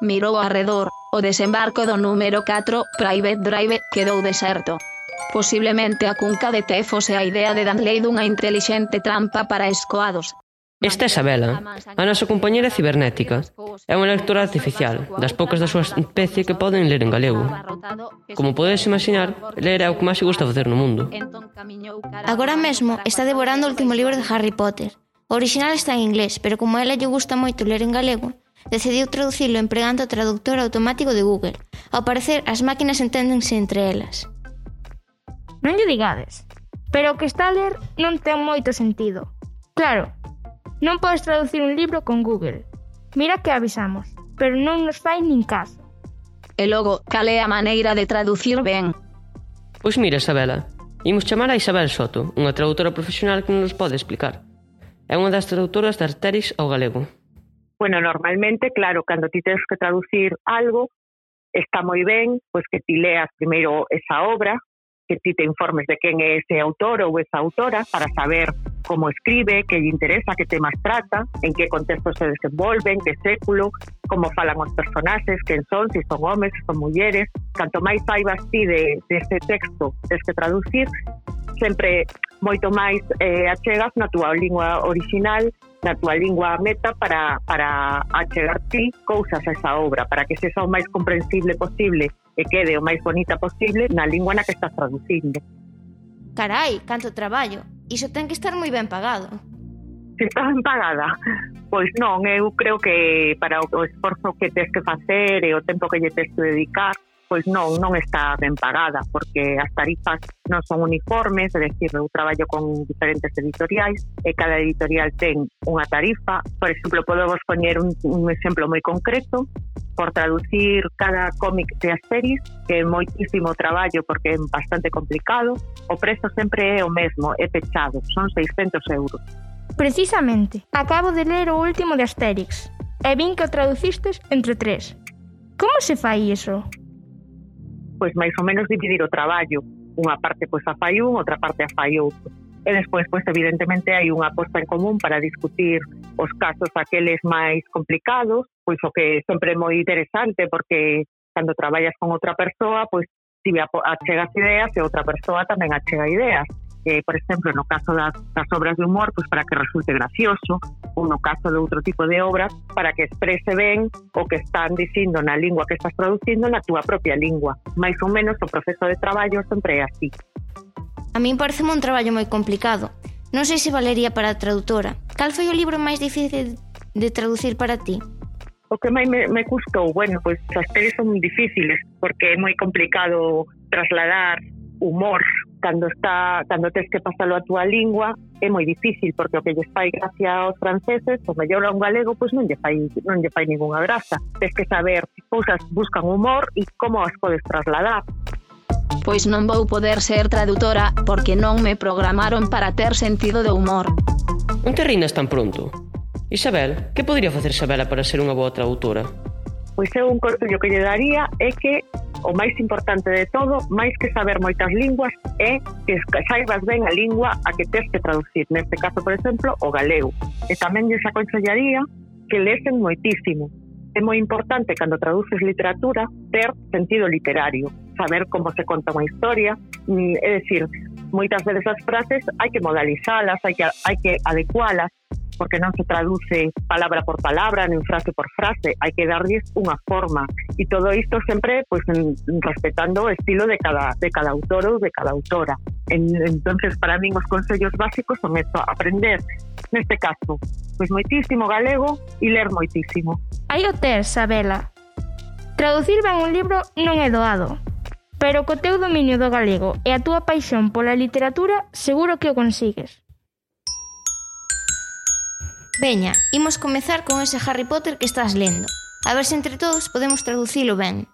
mirou ao arredor, o desembarco do número 4, Private Drive, quedou deserto. Posiblemente a cunca de té fose a idea de Danley dunha intelixente trampa para escoados. Esta é Sabela, a nosa compañera cibernética. É unha lectora artificial, das poucas da súa especie que poden ler en galego. Como podes imaginar, ler é o que máis se gusta facer no mundo. Agora mesmo está devorando o último libro de Harry Potter. O original está en inglés, pero como a ela lle gusta moito ler en galego, decidiu traducilo empregando o traductor automático de Google. Ao parecer, as máquinas enténdense entre elas. Non lle digades, pero o que está a ler non ten moito sentido. Claro, non podes traducir un libro con Google. Mira que avisamos, pero non nos fai nin caso. E logo, cal é a maneira de traducir ben? Pois mira, Isabela, imos chamar a Isabel Soto, unha traductora profesional que nos pode explicar. É unha das traductoras de Arteris ao galego. Bueno, normalmente, claro, cando ti tens que traducir algo, está moi ben pois que ti leas primeiro esa obra, que ti te informes de quen é ese autor ou esa autora para saber como escribe, que lle interesa, que temas trata, en que contexto se desenvolven, que século, como falan os personaxes, quen son, se son homes, se son mulleres. Canto máis saibas ti de, de ese texto tens que traducir, sempre moito máis eh, achegas na túa lingua original, na túa lingua meta para, para achegar ti cousas a esa obra, para que sexa o máis comprensible posible e quede o máis bonita posible na lingua na que estás traducindo. Carai, canto traballo. Iso ten que estar moi ben pagado. Se estás ben pagada, pois non, eu eh, creo que para o esforzo que tes que facer e eh, o tempo que lle tes que dedicar, pois non, non está ben pagada, porque as tarifas non son uniformes, é dicir, eu traballo con diferentes editoriais e eh, cada editorial ten unha tarifa. Por exemplo, podemos poñer un, un exemplo moi concreto, por traducir cada cómic de Asteris, que é moitísimo traballo porque é bastante complicado, o prezo sempre é o mesmo, é pechado, son 600 euros. Precisamente, acabo de ler o último de Asterix, e vin que o traducistes entre tres. Como se fai iso? pois máis ou menos dividir o traballo. Unha parte pois a fai un, outra parte a fai outro. E despois, pois evidentemente hai unha aposta en común para discutir os casos aqueles máis complicados, pois o que sempre é moi interesante porque cando traballas con outra persoa, pois ti achegas ideas e outra persoa tamén achega ideas eh, por exemplo, no caso das, das obras de humor, pois para que resulte gracioso, ou no caso de outro tipo de obras, para que exprese ben o que están dicindo na lingua que estás traducindo na túa propia lingua. Mais ou menos o proceso de traballo sempre é así. A min pareceme un traballo moi complicado. Non sei se valería para a traductora. Cal foi o libro máis difícil de traducir para ti? O que máis me, me custou, bueno, pois as pelis son difíciles porque é moi complicado trasladar humor cando está cando tes que pasalo a túa lingua é moi difícil porque o que lles fai gracia aos franceses, o mellor a un galego pois non lle fai non lle fai ningunha graza. Tes que saber que cousas buscan humor e como as podes trasladar. Pois non vou poder ser tradutora porque non me programaron para ter sentido de humor. Non te rindas tan pronto. Isabel, que podría facer Isabela para ser unha boa tradutora? Pois eu un consello que lle daría é que o máis importante de todo, máis que saber moitas linguas, é que saibas ben a lingua a que tes que traducir. Neste caso, por exemplo, o galego. E tamén lles aconsellaría que lesen moitísimo. É moi importante, cando traduces literatura, ter sentido literario, saber como se conta unha historia, é dicir, moitas veces as frases hai que modalizalas, hai que, hai que adecualas, porque non se traduce palabra por palabra, nin frase por frase, hai que darlles unha forma e todo isto sempre pois en, respetando o estilo de cada de cada autor ou de cada autora. En, entonces para min os consellos básicos son eso, aprender neste caso, pois moitísimo galego e ler moitísimo. Aí o tes, Sabela. Traducir ben un libro non é doado, pero co teu dominio do galego e a túa paixón pola literatura seguro que o consigues. Veña, imos comezar con ese Harry Potter que estás lendo. A ver se entre todos podemos traducilo ben.